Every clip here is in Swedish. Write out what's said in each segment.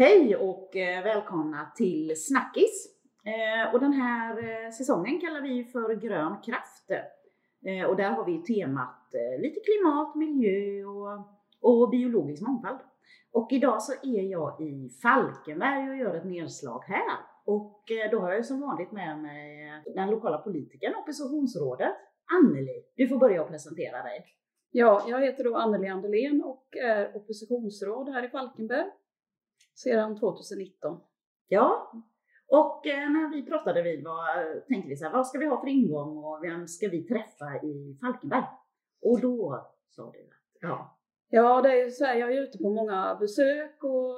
Hej och eh, välkomna till Snackis. Eh, och den här eh, säsongen kallar vi för Grön kraft. Och där har vi temat lite klimat, miljö och, och biologisk mångfald. Och idag så är jag i Falkenberg och gör ett nedslag här. Och då har jag som vanligt med mig den lokala politikern, oppositionsrådet, Anneli. Du får börja och presentera dig. Ja, jag heter då Anneli Andelén och är oppositionsråd här i Falkenberg sedan 2019. Ja, och eh, när vi pratade vid var, tänkte vi så här, vad ska vi ha för ingång och vem ska vi träffa i Falkenberg? Och då sa du att, ja. Ja, det är ju så här, jag är ute på många besök och,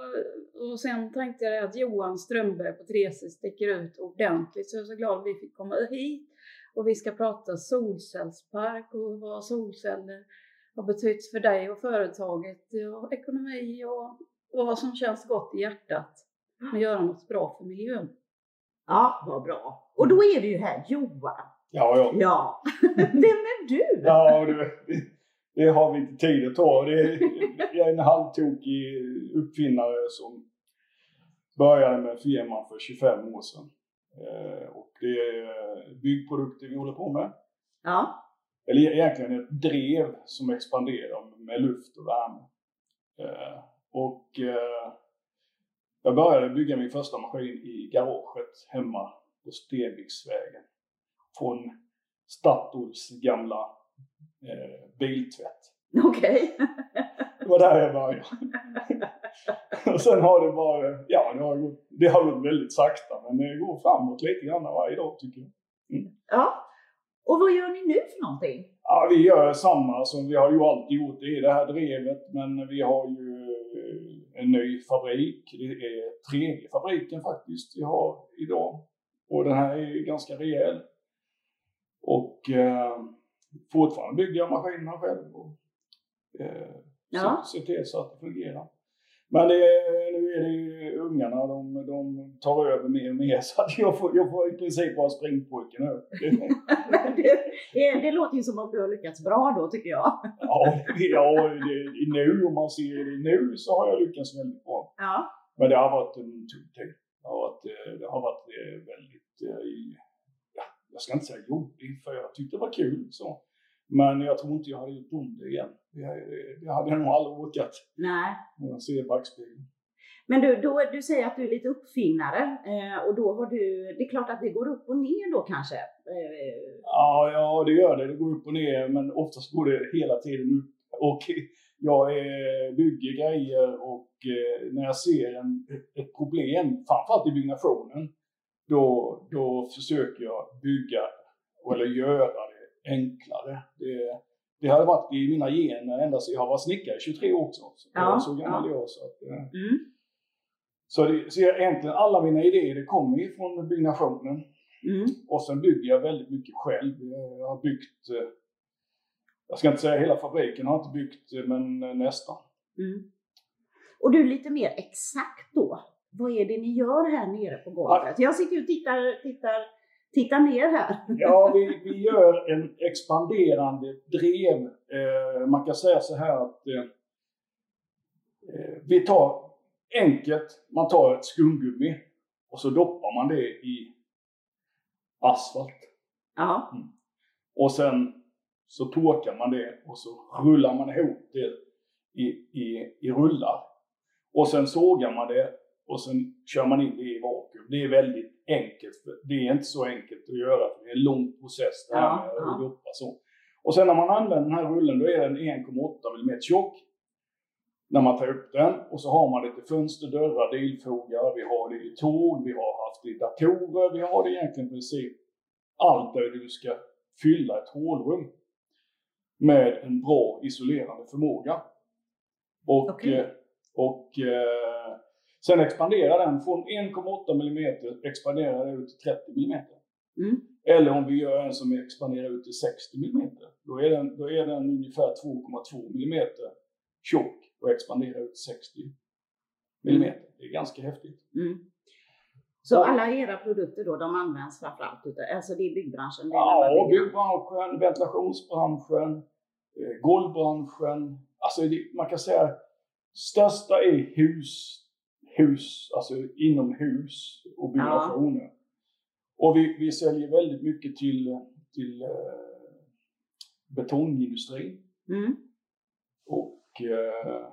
och sen tänkte jag att Johan Strömberg på Trese sticker ut ordentligt så jag är så glad att vi fick komma hit. Och vi ska prata solcellspark och vad solceller har betytt för dig och företaget och ekonomi och och vad som känns gott i hjärtat att göra något bra för miljön. Ja, vad bra. Och då är vi ju här Johan. Ja, ja. ja. Vem är du? Ja, det, det har vi inte tid att ta. Det, jag är en halvtokig uppfinnare som började med firman för 25 år sedan. Eh, och det är byggprodukter vi håller på med. Ja. Eller egentligen ett drev som expanderar med luft och värme. Och eh, jag började bygga min första maskin i garaget hemma på Stenviksvägen. Från Statoils gamla eh, biltvätt. Okej. Okay. det var där jag började. och sen har det bara, ja det har, gått, det har gått väldigt sakta men det går framåt lite grann varje dag tycker jag. Mm. Ja. Och vad gör ni nu för någonting? Ja, vi gör samma som vi har ju alltid gjort i det här drevet men vi har ju en ny fabrik. Det är tredje fabriken faktiskt vi har idag. Och den här är ganska rejäl. Och eh, fortfarande bygger jag maskinerna själv och eh, ja. ser till så att det fungerar. Men det, nu är det ju ungarna, de, de tar över mer och mer så att jag får, jag får i princip vara springpojke nu. det, det, det, låter ju som att du har lyckats bra då tycker jag. ja, ja det, nu om man ser det nu så har jag lyckats väldigt bra. Ja. Men det har varit en tung tid. Det har varit, det har varit eh, väldigt, eh, ja, jag ska inte säga jobbigt för jag tyckte det var kul så. Men jag tror inte jag hade gjort om det igen. Hade jag nog aldrig orkat. Nej. Om jag ser backspegeln. Men du, då, du säger att du är lite uppfinnare eh, och då har du, det är klart att det går upp och ner då kanske? Eh. Ja, ja det gör det. Det går upp och ner men oftast går det hela tiden upp. Och jag är, bygger grejer och eh, när jag ser en, ett problem, framförallt i byggnationen, då, då försöker jag bygga eller göra enklare. Det, det har varit i mina gener ända sedan jag var snickare i 23 år också. Så ja, så gammal ja. jag. Så, att, eh. mm. så, det, så jag, egentligen alla mina idéer det kommer ifrån byggnationen. Mm. Och sen bygger jag väldigt mycket själv. Jag har byggt, eh, jag ska inte säga hela fabriken har jag inte byggt, eh, men nästan. Mm. Och du lite mer exakt då, vad är det ni gör här nere på golvet? Jag sitter och tittar, tittar titta ner här. Ja, vi, vi gör en expanderande drev. Eh, man kan säga så här att eh, eh, vi tar enkelt, man tar ett skumgummi och så doppar man det i asfalt. Ja. Mm. Och sen så torkar man det och så rullar man ihop det i, i, i rullar. Och sen sågar man det och sen kör man in det i vakuum. Det är väldigt enkelt. Det är inte så enkelt att göra för det är en lång process det här med att doppa så. Och sen när man använder den här rullen då är den 1,8 mm tjock. När man tar upp den och så har man till fönster, dörrar, dilfogar, vi har det i tåg, vi har haft det i datorer, vi har det egentligen i princip allt där du ska fylla ett hålrum med en bra isolerande förmåga. Och, okay. Eh, och eh, Sen expanderar den från 1,8 mm expanderar ut till 30 mm. Mm. Eller om vi gör en som expanderar ut till 60 mm. Då är den, då är den ungefär 2,2 mm tjock och expanderar ut till 60 mm. Det är ganska häftigt. Mm. Så alla era produkter då, de används framförallt ute, alltså det är byggbranschen? Det är ja, byggbranschen, ventilationsbranschen, eh, golvbranschen. Alltså det, man kan säga största är hus hus, alltså inomhus och byggnationer. Och vi, vi säljer väldigt mycket till, till eh, betongindustrin. Mm. Och eh,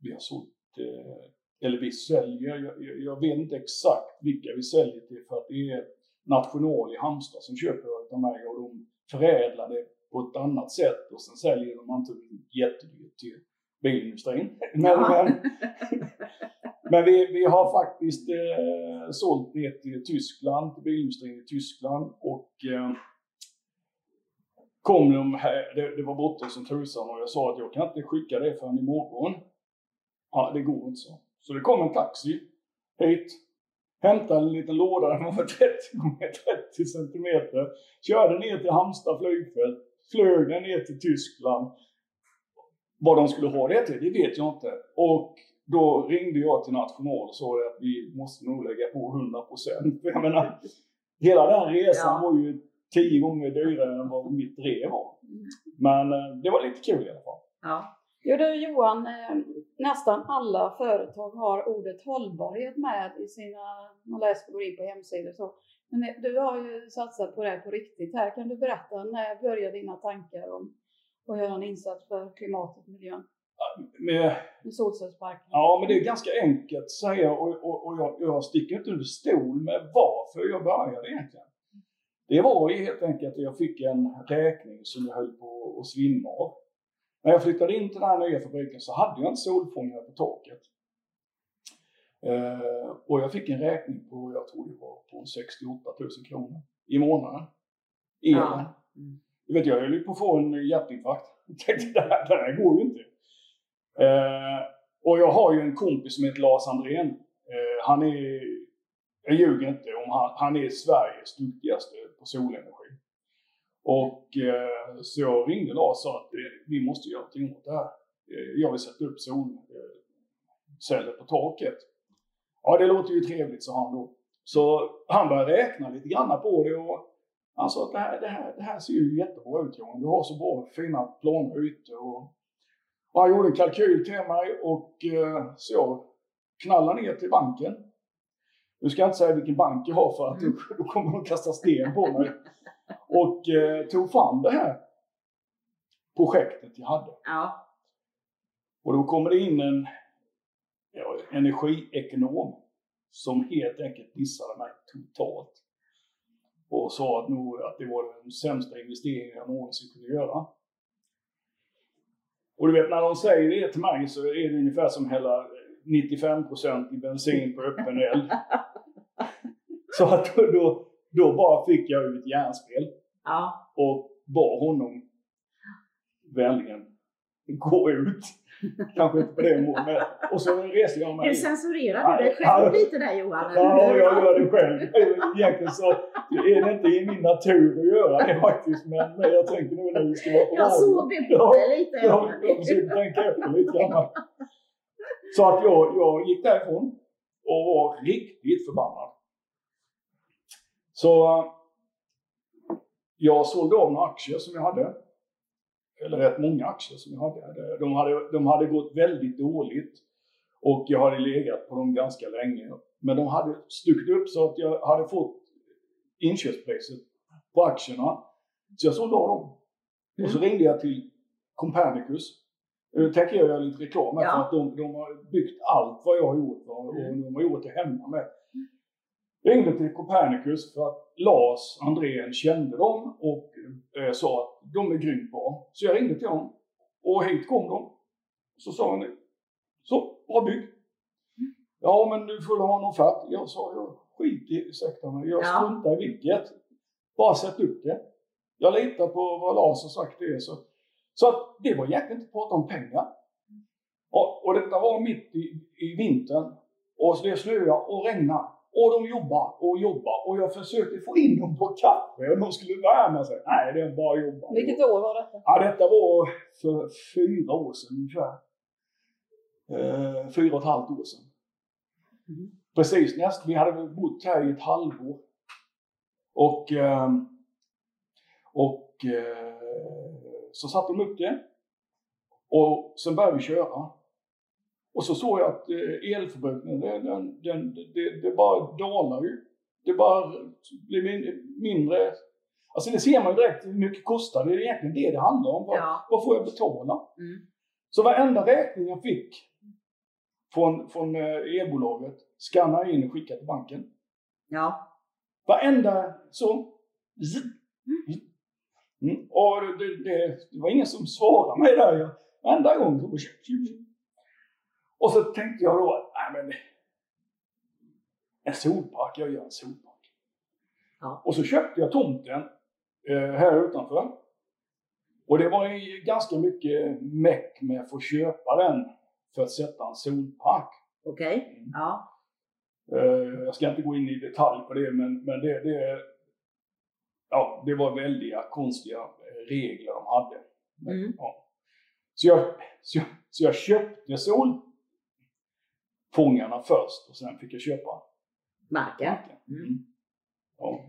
vi har sålt, eh, eller vi säljer, jag, jag, jag vet inte exakt vilka vi säljer till för att det är National i Halmstad som köper av mig och de förädlar det på ett annat sätt och sen säljer de antagligen jättedyrt till bilindustrin. Men, Ja. men, men vi, vi har faktiskt eh, sålt det till Tyskland, till bilindustrin i Tyskland och eh, kom de här, det, det var bråttom som tusan och jag sa att jag kan inte skicka det förrän imorgon. Ja, det går inte så. Så det kom en taxi hit, hämtade en liten låda, den var 30 gånger 30 centimeter, körde ner till Halmstad flygfält, flög den ner till Tyskland. Vad de skulle ha det till, det vet jag inte. Och då ringde jag till National och sa att vi måste nog lägga på 100 procent. Jag menar, hela den resan Ja. var ju tio gånger dyrare än vad mitt drev var. Men eh, det var lite kul i alla fall. Ja. Jo du Johan, eh, nästan alla företag har ordet hållbarhet med i sina, man läser går in på hemsidor så. Men eh, du har ju satsat på det på riktigt här. Kan du berätta, när började dina tankar om att göra en insats för klimatet och miljön Med, med solcellsparken? ja, men det är ganska enkelt att säga och, och, och jag, jag sticker inte under stol med varför jag började egentligen. Det var ju helt enkelt att jag fick en räkning som jag höll på att svimma av. När jag flyttade in till den här nya fabriken så hade jag inte solfångare på taket. Eh, och jag fick en räkning på, jag tror det var på 68 000 kronor i månaden. Elen. Ja. Mm. Vet, jag höll ju på att få en hjärtinfarkt. Jag tänkte, det här, det här går ju inte. Eh, och jag har ju en kompis som heter Lars Andrén. Eh, han är, jag ljuger inte om han, han är Sveriges duktigaste på solenergi. Och eh, så jag ringde Lars och sa att eh, vi måste göra någonting åt det här. Eh, jag vill sätta upp solceller eh, på taket. Ja, det låter ju trevligt, sa han då. Så han började räkna lite grann på det och han sa att det här, det här, det här ser ju jättebra ut Johan. Du har så bra fina planer ute. Och, och han gjorde en kalkyl till mig och eh, så jag knallade ner till banken. Nu ska jag inte säga vilken bank jag har för att då, då kommer de kasta sten på mig. Och eh, tog fram det här projektet jag hade. Ja. Och då kommer det in en ja, energiekonom som helt enkelt dissade mig totalt. Och sa att, nog, att det var den sämsta investeringen jag någonsin kunde göra. Och du vet när de säger det till mig så är det ungefär som hälla 95% i bensin på öppen eld. så att då, då, bara fick jag ut hjärnspel Ja. och bad honom vänligen gå ut. Kanske inte på det målet. Och så reste jag mig. Du censurerar du dig Ja. själv lite där Johan? Ja, jag gör det själv. Egentligen så är det inte i min natur att göra det faktiskt. Men jag tänker nu när vi ska vara på Jag såg det på Ja, dig lite. Jag, jag försökte tänka efter lite grann. Så att jag, jag gick därifrån och var riktigt förbannad. Så eh, jag sålde av några aktier som jag hade. Eller rätt många aktier som jag hade. De hade, de hade gått väldigt dåligt. Och jag hade legat på dem ganska länge. Men de hade stuckit upp så att jag hade fått inköpspriset på aktierna. Så jag sålde av dem. Och så ringde jag till Copernicus. Nu tänker jag göra lite reklam här Ja. för att de, de har byggt allt vad jag har gjort och Mm. de har gjort det hemma med. Ringde till Copernicus för att Lars Andrén kände dem och eh, sa att de är grymt bra. Så jag ringde till honom och hit kom de. Så sa han så, bra bygg. Ja, men du får ha en offert. Jag sa, jag skit i, ursäkta mig, jag Ja. struntar i vilket. Bara sätt upp det. Jag litar på vad Lars har sagt det är. Så, så att det var egentligen inte prata om pengar. Och, och detta var mitt i, i vintern. Och det snöade och regnade. Och de jobbar och jobbar. Och jag försökte få in dem på kaffe och de skulle värma sig. Nej, det är bara jobba. Vilket år var detta? Ja, detta var för fyra år sedan ungefär. Eh, fyra och ett halvt år sedan. Mm. Precis näst, vi hade bott här i ett halvår. Och, ehm, och eh, så satte de upp det. Och sen började vi köra. Och så såg jag att eh, elförbrukningen, den, den, den, det, det bara dalar ju. Det bara blir min, mindre. Alltså det ser man ju direkt hur mycket kostar det. Det är egentligen det det handlar om. Vad, Ja. vad får jag betala? Mm. Så varenda räkning jag fick från, från eh, elbolaget skannade jag in och skickade till banken. Ja. Varenda så. zzz, zzz. Mm. Och det, det, det var ingen som svarade mig där. Varenda gång så Och så tänkte jag då, nej men en solpark, jag gör en solpark. Ja. Och så köpte jag tomten eh, här utanför. Och det var ju ganska mycket meck med att få köpa den för att sätta en solpark. Okej. Ja. Eh, jag ska inte gå in i detalj på det, men, men det, det, ja, det var väldiga konstiga eh, regler de hade. Mm. Ja. Så, jag, så, jag, så jag köpte solfångarna först och sen fick jag köpa Marken. Mm. Mm. Ja.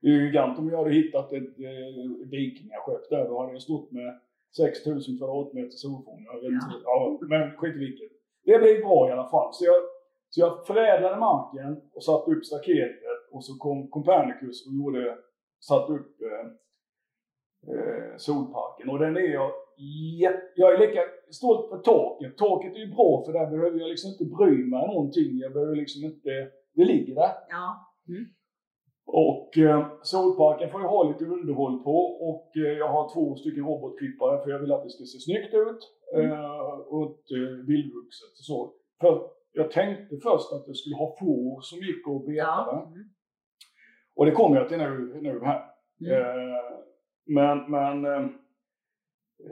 Det är ju gigant om jag hade hittat ett eh, vikingaskepp där, då hade jag stått med 6000 kvadratmeter solfångare. Inte- Ja, men skit i vilket. Det blev bra i alla fall. Så jag, så jag förädlade marken och satte upp staketet och så kom Copernicus och gjorde, satte upp eh, eh, solparken. Och den är jag Jag är lika stolt för taket. Taket är ju bra för där behöver jag liksom inte bry mig någonting. Jag behöver liksom inte, det ligger där. Ja. Och eh, solparken får jag ha lite underhåll på och eh, jag har två stycken robotklippare för jag vill att det ska se snyggt ut eh, och eh, vildvuxet och så. För jag tänkte först att jag skulle ha får som gick och betade. Ja. Mm. Och det kommer jag till nu, nu här. Mm. Eh, men men eh,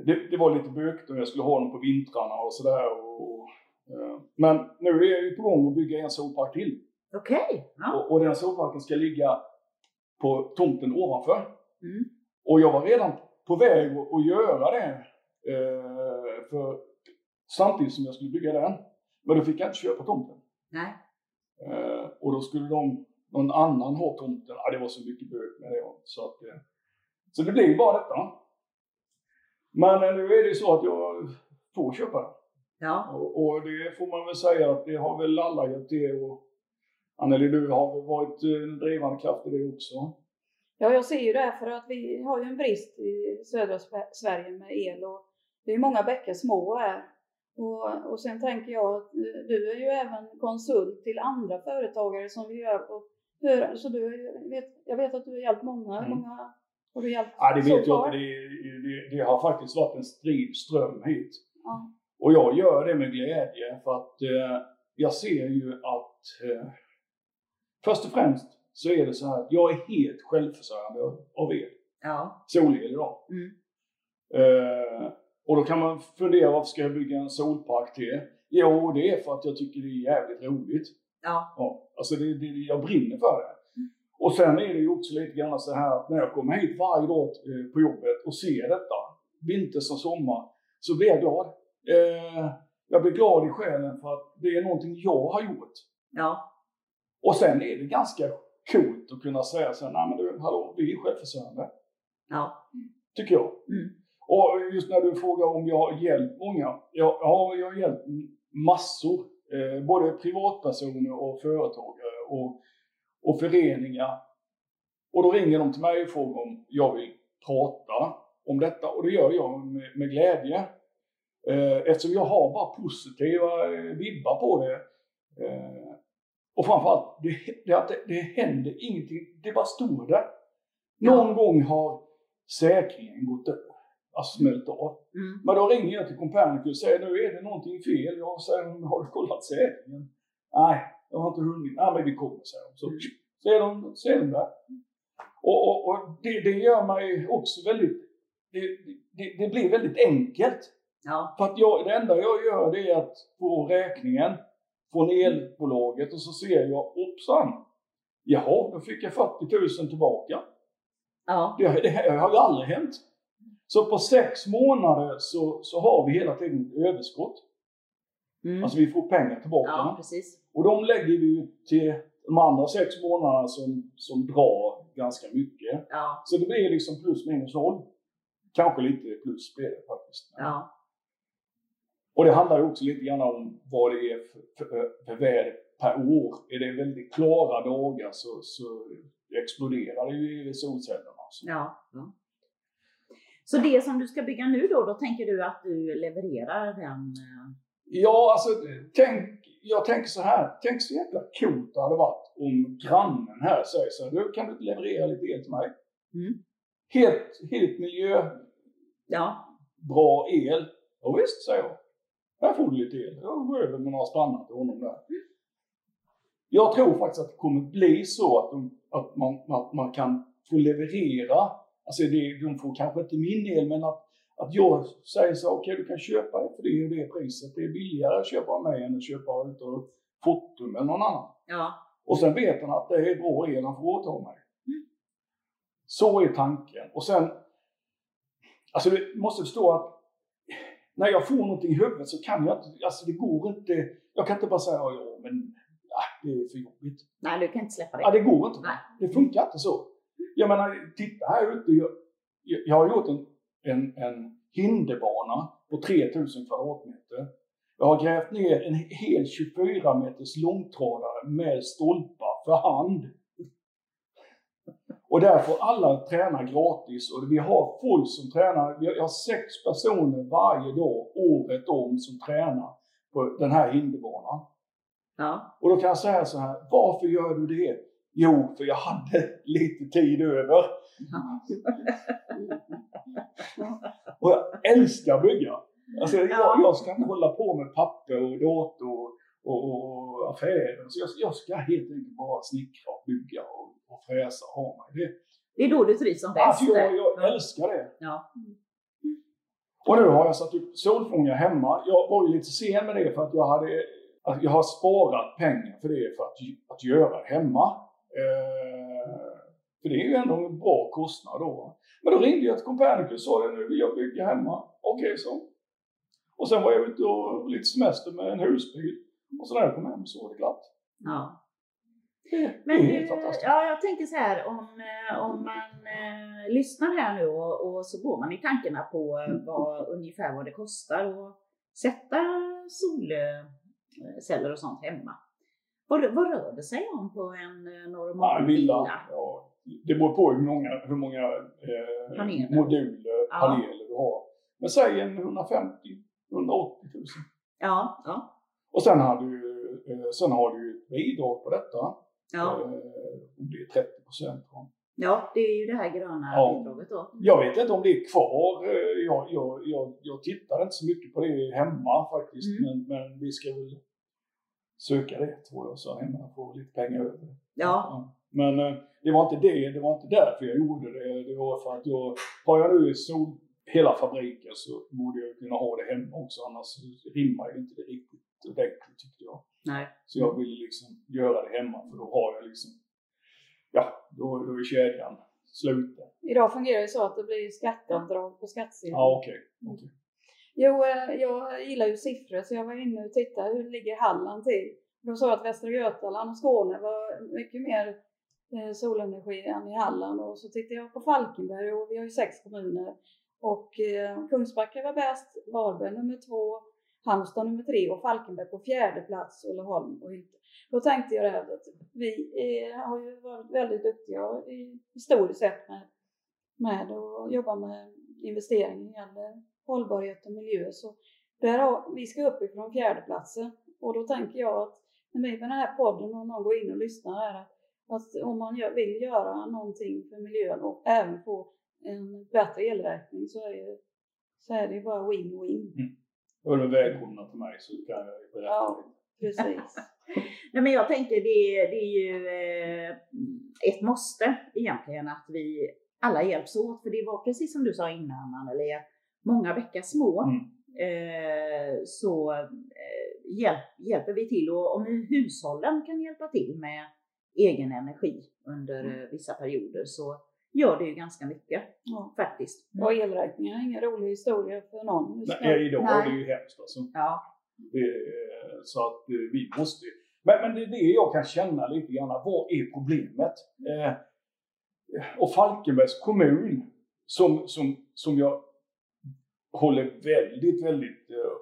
det, det var lite bökigt om jag skulle ha dem på vintrarna och sådär. Och, och, eh, men nu är jag ju på gång att bygga en solpark till. Okej. Ja. Och, och den solparken ska ligga på tomten ovanför. Mm. Och jag var redan på väg att, att göra det eh, för, samtidigt som jag skulle bygga den. Men då fick jag inte köpa tomten. Nej. Eh, och då skulle de, någon annan ha tomten. Ja, det var så mycket bök med det. Så, att, eh, så det blev bara detta. Men nu är det så att jag får köpa den. Ja. Och, och det får man väl säga att det har väl alla gett det. Och Anneli, du har väl varit eh, en drivande kraft i det också? Ja, jag ser ju det för att vi har ju en brist i södra Sve- Sverige med el och det är många bäckar små här. Och, och sen tänker jag att eh, du är ju även konsult till andra företagare som vi gör på så du vet, jag vet att du har hjälpt många, Mm. många har du hjälpt Ja, det vet jag inte. Det, det, det har faktiskt varit en strid ström hit. Ja. Och jag gör det med glädje för att eh, jag ser ju att eh, först och främst så är det så här att jag är helt självförsörjande av el. Ja. Solel idag. Mm. Eh, och då kan man fundera varför ska jag bygga en solpark till? Jo, det är för att jag tycker det är jävligt roligt. Ja. Ja, alltså det, det, jag brinner för det. Och sen är det ju också lite grann så här att när jag kommer hit varje dag eh, på jobbet och ser detta, vinter som sommar, så blir jag glad. Eh, jag blir glad i själen för att det är någonting jag har gjort. Ja. Och sen är det ganska coolt att kunna säga så här, nej men du, hallå, vi är självförsörjande. Ja. Tycker jag. Mm. Och just när du frågar om jag har hjälpt många. Ja, ja jag har hjälpt massor. Eh, både privatpersoner och företagare och, och föreningar. Och då ringer de till mig och frågar om jag vill prata om detta. Och det gör jag med, med glädje. Eh, eftersom jag har bara positiva eh, vibbar på det. Eh, och framförallt, det, det, det, det händer ingenting. Det bara står där. Någon gång har säkringen gått över. Alltså smält av. Mm. Men då ringer jag till Copernicus och säger nu är det någonting fel. Jag säger har du kollat säkringen? Nej, jag har inte hunnit. Nej men vi kommer. Så, Mm. så, är de, så är de där. Och, och, och det, det gör mig också väldigt, det, det, det blir väldigt enkelt. Ja. För att jag, det enda jag gör det är att få räkningen från elbolaget och så ser jag, hoppsan, jaha, då fick jag 40 000 tillbaka. Ja. Det, det har ju aldrig hänt. Så på sex månader så, så har vi hela tiden ett överskott. Mm. Alltså vi får pengar tillbaka. Ja, precis. Och de lägger vi ju till de andra sex månaderna som, som drar ganska mycket. Ja. Så det blir liksom plus minus noll. Kanske lite plus blir det faktiskt. Ja. Och det handlar ju också lite grann om vad det är för, för, för väder per år. Är det väldigt klara dagar så, så exploderar det ju i solcellerna. Ja. ja. Så det som du ska bygga nu då, då tänker du att du levererar den? eh, Ja, alltså tänk, jag tänker så här. Tänk så jäkla coolt det hade varit om grannen här säger så här, du kan du leverera lite el till mig? Mm. Helt, helt miljöbra Ja, el. Ja, visst, säger jag. Här får du lite el. Jag går över med några spannar till honom där. Jag tror faktiskt att det kommer bli så att, de, att, man, att man kan få leverera, alltså det, de får kanske inte min el, men att, att jag säger så okej du kan köpa det för det är ju det priset. Det är billigare att köpa av mig än att köpa utav Fortum eller någon annan. ja, Och sen vet han att det är bra el han får åta mig. Så är tanken. Och sen, alltså du måste förstå att när jag får någonting i huvudet så kan jag inte, alltså det går inte, jag kan inte bara säga ja, ja men ah, det är för jobbigt. nej du kan inte släppa Ja, det. det går inte. Nej. Det funkar inte så. Jag menar, titta här ute. Jag, jag har gjort en, en, en hinderbana på 3000 kvadratmeter. Jag har grävt ner en hel 24 meters långtradare med stolpar för hand. Och där får alla träna gratis och vi har folk som tränar. Vi har- Jag har sex personer varje dag, året om, som tränar på den här hinderbanan. Ja, Och då kan jag säga så här, varför gör du det? Jo, för jag hade lite tid över. Och jag älskar att bygga. Alltså, jag, Ja. jag ska inte hålla på med papper och dator och, affärer. Så jag, jag ska helt enkelt bara snickra och bygga och, och fräsa och ha mig. Det, det är då du trivs som bäst. alltså, jag, jag älskar det. Ja. Och nu har jag satt upp solfångare hemma. Jag var ju lite sen med det för att jag hade jag har sparat pengar för det för att, att göra hemma. Eh, för det är ju ändå en bra kostnad då. Men då ringde jag till Copernicus och sa det, nu vill jag bygga hemma. Okej, så. Och sen var jag ute och lite semester med en husbil. Och så när jag kom hem så var det glatt. ja. Det, det Men är du, fantastiskt. ja, jag tänker så här om, eh, om man eh, lyssnar här nu och, och så går man i tankarna på eh, vad, ungefär vad det kostar att sätta solceller och sånt hemma. Vad, vad rör det sig om på en eh, normal villa. Ja, det beror på hur många, hur många eh, Paneler. moduler, Ja. paneler du har. Men säg en 150 180 000. Ja, ja, Och sen har du, eh, sen har du ett bidrag på detta. ja. Eh, om det är 30 procent. ja, det är ju det här gröna Ja. bidraget då. Jag vet inte om det är kvar. Eh, Jag, jag, jag, jag tittar inte så mycket på det hemma faktiskt. Mm. Men, men vi ska väl söka det tror jag så hemma får lite pengar över. Ja, Men eh, det var inte det, det var inte därför jag gjorde det. Det var för att jag, har jag nu sol, hela fabriken så borde jag kunna ha det hemma också. Annars rimmar ju inte det riktigt ordentligt tyckte jag. nej. Så jag ville liksom göra det hemma för då har jag liksom, ja, då, då är kedjan sluten. Idag fungerar det så att det blir skatteavdrag på skattsedeln. Ja, okej. okej. Jo, eh, jag gillar ju siffror så jag var inne och tittade hur ligger Halland till. De sa att Västra Götaland och Skåne var mycket mer eh, i Halland och så tittade jag på Falkenberg och vi har ju sex kommuner och eh, Kungsbacka var bäst, Varberg nummer två, Halmstad nummer tre och Falkenberg på fjärde plats, Ulleholm och Hylte. Då tänkte jag det här att vi eh, har ju varit väldigt duktiga i, historiskt sett med, med att jobba med investeringar när hållbarhet och miljö. Så där har, vi ska upp ifrån fjärdeplatsen och då tänker jag att när vi med den här podden och någon går in och lyssnar här att, att om man gör, vill göra någonting för miljön och även få en bättre elräkning så är, det- så är det ju bara win-win. Och är välkomna till mig så kan jag berätta Ja. Precis. Nej, men jag tänker det, det är ju eh, ett måste egentligen att vi alla hjälps åt. För det var precis som du sa innan Anneli, många bäckar små. Mm. Eh, så eh, hjälp, hjälper vi till och om hushållen kan hjälpa till med egen energi under Mm. eh, vissa perioder så gör det ju ganska mycket Ja. faktiskt. Och elräkningen är ingen rolig historia för någon just Nej, idag Nej. är det ju hemskt alltså. Ja, Det, så att eh, vi måste men, men det är det jag kan känna lite grann. Vad är problemet? Eh, och Falkenbergs kommun som, som, som jag håller väldigt, väldigt eh,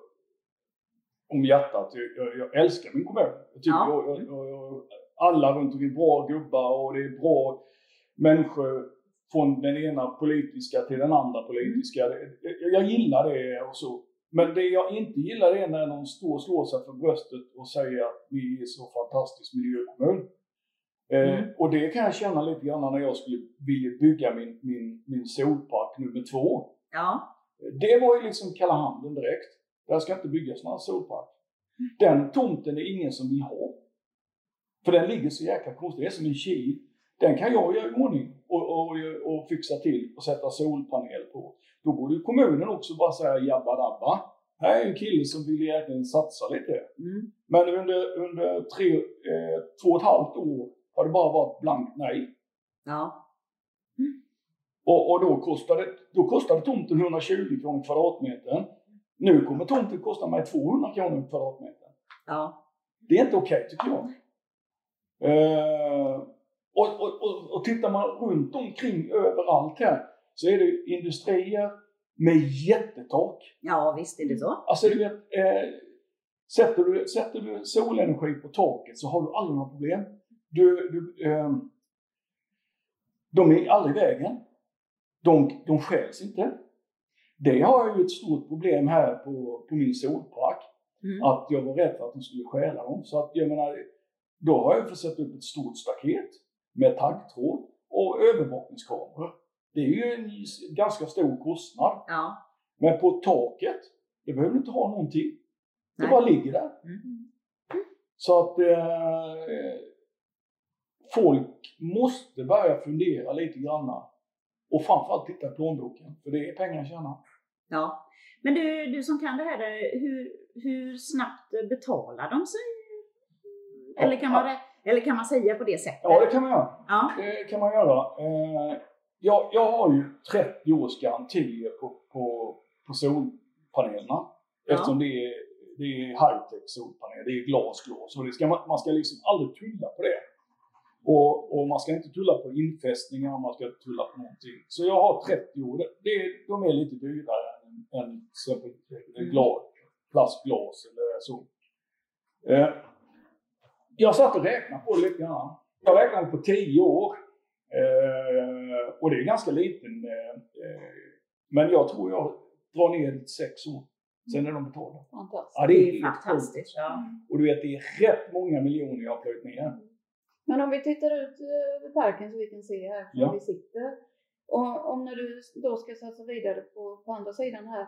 om hjärtat. Jag, jag, jag älskar min kommun. Jag tycker Ja. jag, jag, jag, alla runt omkring bra gubbar och det är bra människor från den ena politiska till den andra politiska. Det- Jag, jag gillar det och så. Men det jag inte gillar är när någon står och slår sig för bröstet och säger att vi är så fantastisk miljökommun. Eh, Mm. och det kan jag känna lite grann när jag skulle vilja bygga min, min, min solpark nummer två. Ja. Det var ju liksom kalla handen direkt. Där ska inte byggas några solpark. Den tomten är ingen som vill ha. För den ligger så jäkla konstigt. Det är som en kil. Den kan jag göra i ordning och, och, och fixa till och sätta solpanel på. Då borde kommunen också bara säga jabba dabba. Här är en kille som vill egentligen satsa lite. Mm. Men under, under tre, eh, två och ett halvt år har det bara varit blankt nej. Ja. Och, och då, kostade, då kostade tomten 120 kronor kvadratmetern. Nu kommer tomten kosta mig 200 kronor kvadratmetern. Ja. Det är inte okej tycker jag. Eh, och, och, och, och tittar man runt omkring överallt här så är det industrier med jättetak. Ja, visst är det så. Alltså du vet, eh, sätter, du, sätter du solenergi på taket så har du aldrig några problem. Du, du, eh, de är aldrig i vägen. De, de stjäls inte. Det har jag ju ett stort problem här på, på min solpark. Mm. Att jag var rädd för att de skulle stjäla dem. Så att jag menar, då har jag sätta upp ett stort staket med taggtråd och övervakningskameror. Det är ju en ganska stor kostnad. Ja. Men på taket, det behöver du inte ha någonting. Det Nej. bara ligger där. Mm. Så att eh, folk måste börja fundera lite grann. Och framförallt titta i plånboken, för det är pengar att tjäna. Ja. Men du, du som kan det här, hur, hur snabbt betalar de sig? Eller kan, man, eller kan man säga på det sättet? Ja, det kan man göra. Ja. Det kan man göra. Eh, jag, jag har ju 30 års garantier på, på, på solpanelerna. Ja. Eftersom det är, det är high-tech solpaneler, det är glasglas. Och det ska man, man ska liksom aldrig tulla på det. Och, och man ska inte tulla på infästningar, man ska inte tulla på någonting. Så jag har 30 år. Det, de är lite dyrare än, än till exempel Mm. glas, plastglas eller så. Eh, jag satt och räknade på det lite grann. Jag räknade på 10 år. Eh, och det är ganska liten. Eh, eh, men jag tror jag drar ner det till 6 år. Sen är de betalda. Fantastiskt. Ja, Det är fantastiskt. Ja. Och du vet, det är rätt många miljoner jag har plöjt ner. Men om vi tittar ut eh, över parken så vi kan se här Ja. vi sitter. Och om när du då ska satsa vidare på, på andra sidan här,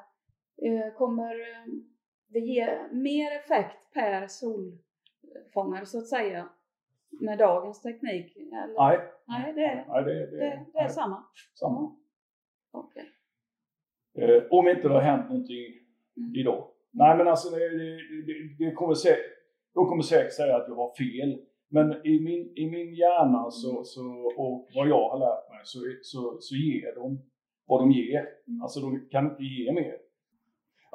eh, kommer eh, det ge mer effekt per solfångare så att säga med dagens teknik? Eller? Nej, Nej, det är, nej det, det, det, det är samma. samma. Okej. Eh, om inte det har hänt någonting Mm. idag. Nej men alltså det, det, kommer säkert, de kommer säkert säga att jag har fel. Men i min, i min hjärna så, så, och vad jag har lärt mig så, så, så ger de vad de ger. Mm. Alltså de kan inte ge mer.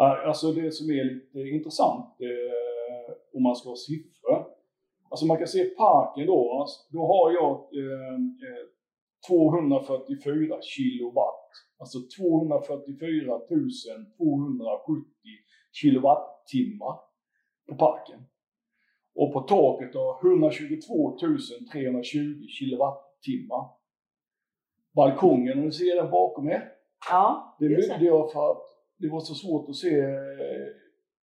Eh, Alltså det som är lite intressant eh, om man ska ha siffror. Alltså man kan se parken då. alltså, Då har jag eh, eh, 244 kilowatt. Alltså 244 270 kilowattimmar på parken. Och på taket då 122 320 kilowattimmar. Balkongen, om ni ser den bakom er. Ja, Det byggde jag för att det var så svårt att se eh,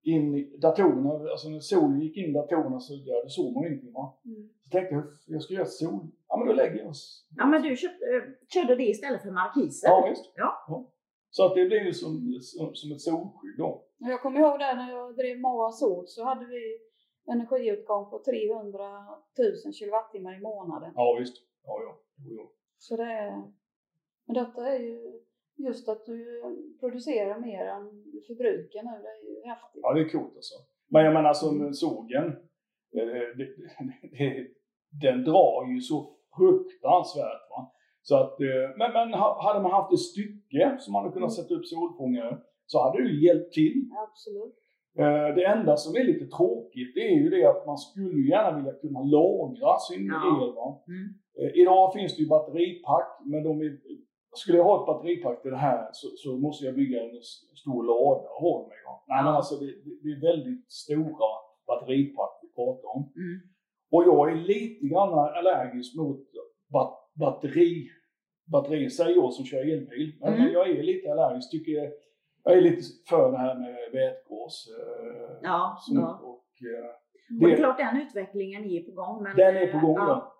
in i datorerna. Alltså när solen gick in i datorerna så ja, det såg man ingenting. Va? Mm. Så tänkte jag, jag ska göra sol. Ja men då lägger jag oss. Ja, men du köpte, eh, körde det istället för markiser? Ja, visst. Ja. Så att det blir ju som, som, som ett solskydd då. Jag kommer ihåg där när jag drev Moa Sol så hade vi energiåtgång på 300 000 kilowattimmar i månaden. Ja visst. Ja, ja. Jo, jo. Så det är, men detta är ju just att du producerar mer än du förbrukar nu. Det är ju häftigt. ja det är coolt alltså. Men jag menar som sågen. Eh, den drar ju så fruktansvärt. Va? Så att, eh, men, men ha- hade man haft ett stycke som man hade kunnat Mm. sätta upp solfångare så hade det ju hjälpt till. Absolut. Eh, Det enda som är lite tråkigt det är ju det att man skulle gärna vilja kunna lagra sin Ja. el. Mm. Idag finns det ju batteripack men de är skulle jag ha ett batteripack till det här så, så måste jag bygga en stor lada och ha med. Nej, men alltså det, det, det är väldigt stora batteripack vi pratar om. Mm. Och jag är lite grann allergisk mot bat batteri, batteri, säger jag som kör elbil. Men Mm. jag är lite allergisk, tycker jag, jag är lite för det här med vätgas. Eh, Ja, ja. Och, eh, Och det är det, klart den utvecklingen är på gång. Men, den är på gång ja.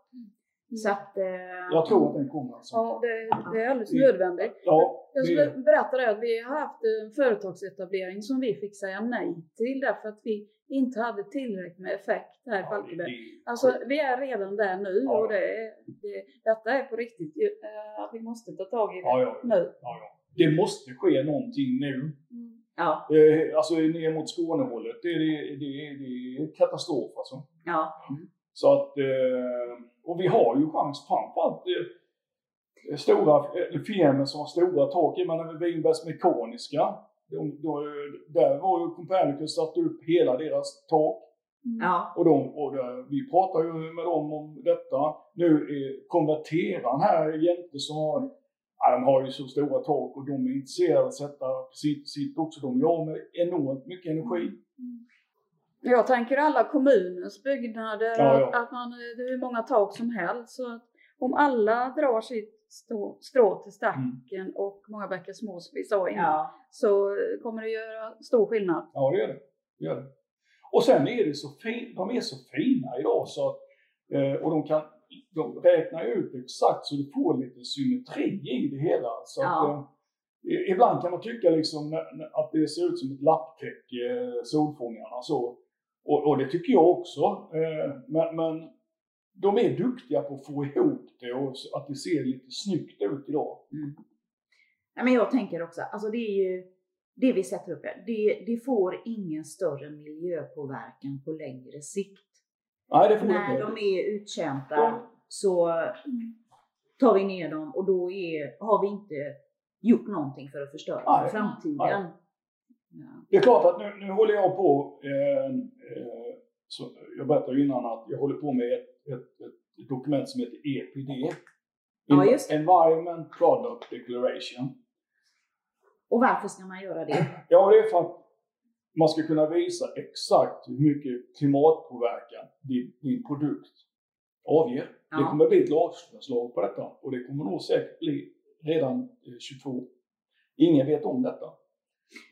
Så att, eh, Jag tror att den kommer alltså. Ja, det, det är alldeles Mm. nödvändigt. Ja, Jag det- skulle berätta det att vi har haft en företagsetablering som vi fick säga nej till därför att vi inte hade tillräckligt med effekt här i ja, Falkenberg. det- Alltså vi är redan där nu Ja. och det är, det, detta är på riktigt. eh, Att vi måste ta tag i det Ja, ja, nu. ja, ja. Det måste ske någonting nu. ja, Eh, alltså ner mot Skånehållet, det, det, det, det är katastrof alltså. ja. Så att, eh, och vi har ju chans framförallt eh, stora eh, firmor som har stora tak. Jag menar Winbergs Mekaniska. De, de, där var ju Copernicus satt upp hela deras tak. ja. Och, de, och där, vi pratar ju med dem om detta. Nu är konverteran här jämte som har, ja, de har ju så stora tak och de är intresserade av att sätta sitt, sitt också. De gör med enormt mycket energi. Jag tänker alla kommunens byggnader, Ja, ja. Att, att man, det är hur många tak som helst. Så att om alla drar sitt strå, strå till stacken och många bäckar små som vi sa innan, ja. så kommer det göra stor skillnad. Ja, det gör det. det, gör det. Och sen är det så fin, de är så fina idag så att, eh, och de kan de räknar ut exakt så du får lite symmetri i det hela. Så att, Ja. eh, i- ibland kan man tycka liksom att det ser ut som ett lapptäcke, eh, solfångarna så. Och, och det tycker jag också. Eh, men, men de är duktiga på att få ihop det och att det ser lite snyggt ut idag. Mm. Nej, men jag tänker också, alltså det är ju det vi sätter upp här. Det, det får ingen större miljöpåverkan på längre sikt. Nej, det får När inte. de är uttjänta Ja. så tar vi ner dem och då är, har vi inte gjort någonting för att förstöra Nej. framtiden. Nej. Ja. Det är klart att nu, nu håller jag på, eh, eh, så jag berättade innan att jag håller på med ett, ett, ett dokument som heter EPD. Ja, just det. Environment Product Declaration. Och varför ska man göra det? Ja, det är för att man ska kunna visa exakt hur mycket klimatpåverkan din, din produkt avger. Det Ja. kommer bli ett lagförslag på detta och det kommer nog säkert bli redan eh, 22. Ingen vet om detta.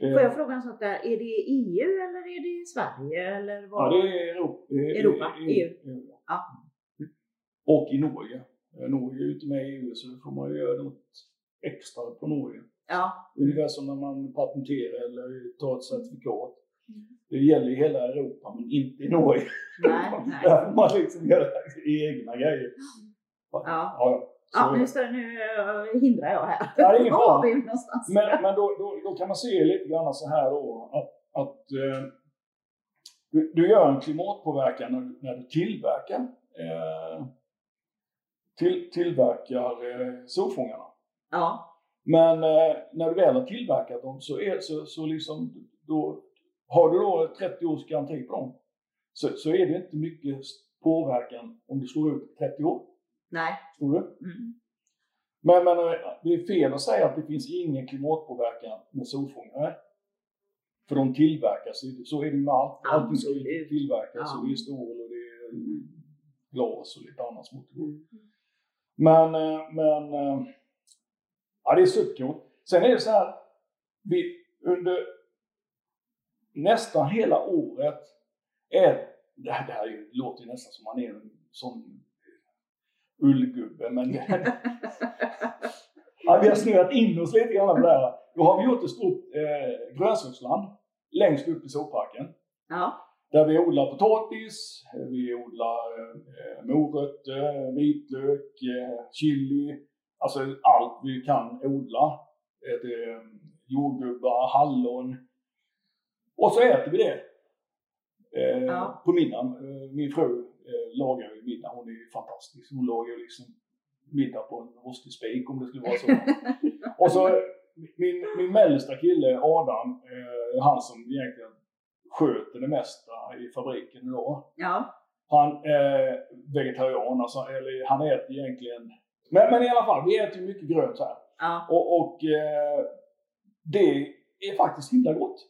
Eh, Får jag fråga en sak där, är det EU eller är det Sverige eller Ja, vad? det är Europa. eh, Europa, EU. eh, Ja. Och i Norge. Eh, Norge är ju inte med i EU så då får man ju göra något extra på Norge. Ja, Ungefär som när man patenterar eller tar ett certifikat. Mm. Det gäller i hela Europa men inte i Norge. nej, nej. Där får man liksom göra egna grejer. Ja, Ja. Ja. Nu, står, nu eh, hindrar jag här. Ja, det är ingen fara. Men, men då, då, då kan man se lite grann så här då att, att eh, du, du gör en klimatpåverkan när, du- när du tillverkar, eh, till, tillverkar eh, solfångarna. Ja, Men eh, när du väl har tillverkat dem så, är, så, så liksom, då, har du då 30 års garanti på dem så, så är det inte mycket påverkan om du slår ut 30 år. Nej. Tror du? Mm. Men, men eh, det är fel att säga att det finns ingen klimatpåverkan med solfångare. För de tillverkas, i- så är det med allt. Allting ska ju tillverkas Ja. och det är stål och det är glas och lite annat smått. Mm. Men, eh, men eh, ja, det är supercoolt. Sen är det så här, vi, under nästan hela året är, det här, det här är ju- låter ju nästan som man är en sån ullgubbe, men ja, vi har snöat in oss lite grann på det här. Då har vi gjort ett stort eh, grönsaksland längst upp i sågparken. Ja, Där vi odlar potatis, vi odlar eh, morötter, vitlök, eh, chili. Alltså allt vi kan odla. Ett, eh, jordgubbar, hallon. Och så äter vi det. Eh, Ja. På middagen. Eh, min fru lagar ju middag. Hon är ju fantastisk. Hon lagar ju liksom middag på en rostig spik om det skulle vara så. Och så eh, min, min mellersta kille Adam, eh, han som egentligen sköter det mesta i fabriken idag. ja, Han är vegetarian, alltså, eller han äter egentligen... Men, men i alla fall, vi äter ju mycket grönt här. Ja. Och, och eh, det är faktiskt himla gott.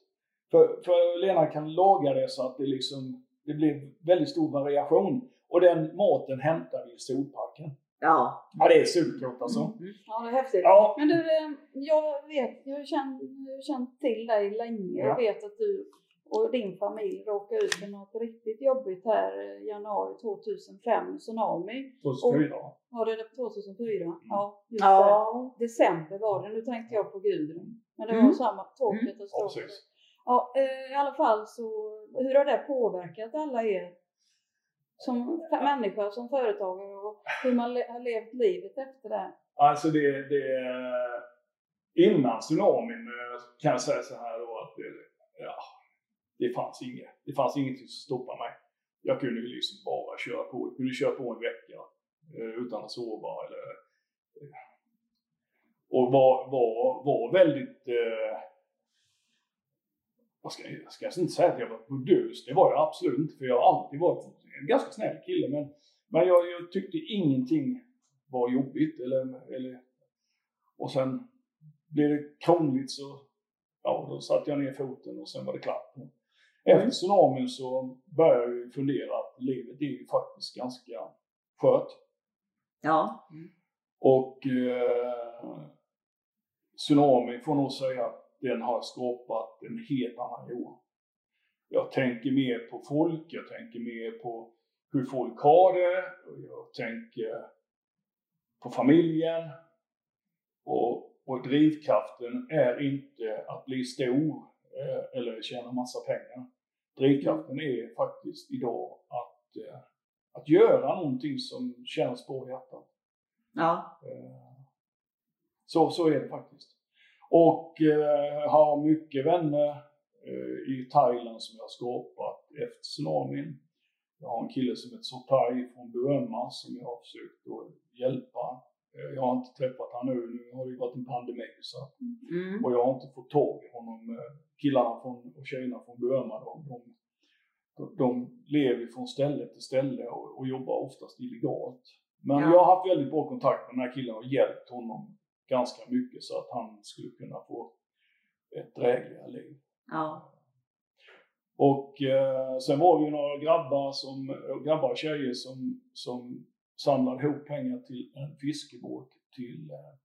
För, för Lena kan laga det så att det liksom det blir väldigt stor variation. Och den maten hämtar vi i solparken. Ja. Ja, det är supergott alltså. Mm. Ja, det är häftigt. Ja, Men du, eh, jag vet, jag har känt, känt till dig länge. Ja. Jag vet att du och din familj råkade ut för något riktigt jobbigt här i januari 2005, tsunami. 2004. Var det 2004? Mm. Ja, just Ja. det. December var det. Nu tänkte jag på Gudrun. Men det Mm. var samma Ja, tågkatastrof. precis. Ja, eh, i alla fall så, hur har det påverkat alla er som människa, som företagare och hur man le- har levt livet efter det? Alltså det, det... Innan tsunamin eh, kan jag säga så här då att det, ja, det fanns inget. Det fanns ingenting som stoppade mig. Jag kunde liksom bara köra på. Jag kunde köra på en vecka eh, utan att sova eller... Och var, var, var väldigt... Eh, vad ska jag, jag ska inte säga att jag var burdus, det var jag absolut inte. För jag har alltid varit en ganska snäll kille. Men, men jag, jag tyckte ingenting var jobbigt. Eller, eller, och sen blev det krångligt så ja, då satte jag ner foten och sen var det klart. Efter tsunamin så började jag fundera att livet är ju faktiskt ganska skört. Ja. Och eh, tsunami får nog säga att den har skapat en helt annan Johan. Jag tänker mer på folk, jag tänker mer på hur folk har det, och jag tänker på familjen. Och, och drivkraften är inte att bli stor eh, eller tjäna massa pengar. Drivkraften är faktiskt idag att, eh, att göra någonting som känns bra i hjärtat. Ja. Eh, Så, så är det faktiskt. Och eh, har mycket vänner eh, i Thailand som jag har skapat efter tsunamin. Jag har en kille som heter Sotai från Burma som jag har försökt att hjälpa. Eh, jag har inte träffat honom nu, nu har det ju varit en pandemi så Mm. och jag har inte fått tag i honom. Eh, Killarna från, och tjejerna från Burma de, de, de lever från ställe till ställe och, och jobbar oftast illegalt. Men Ja. jag har haft väldigt bra kontakt med den här killen och hjälpt honom ganska mycket så att han skulle kunna få ett drägligare liv. Ja. Och eh, sen var vi några grabbar, som, grabbar och tjejer som, som samlade ihop pengar till en fiskebåt till eh,